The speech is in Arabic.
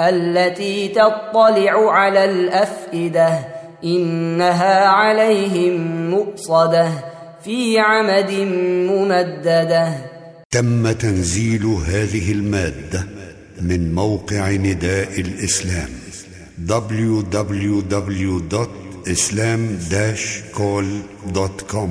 التي تطلع على الأفئدة إنها عليهم مؤصدة في عمد ممددة. تم تنزيل هذه المادة من موقع نداء الإسلام www.islam-call.com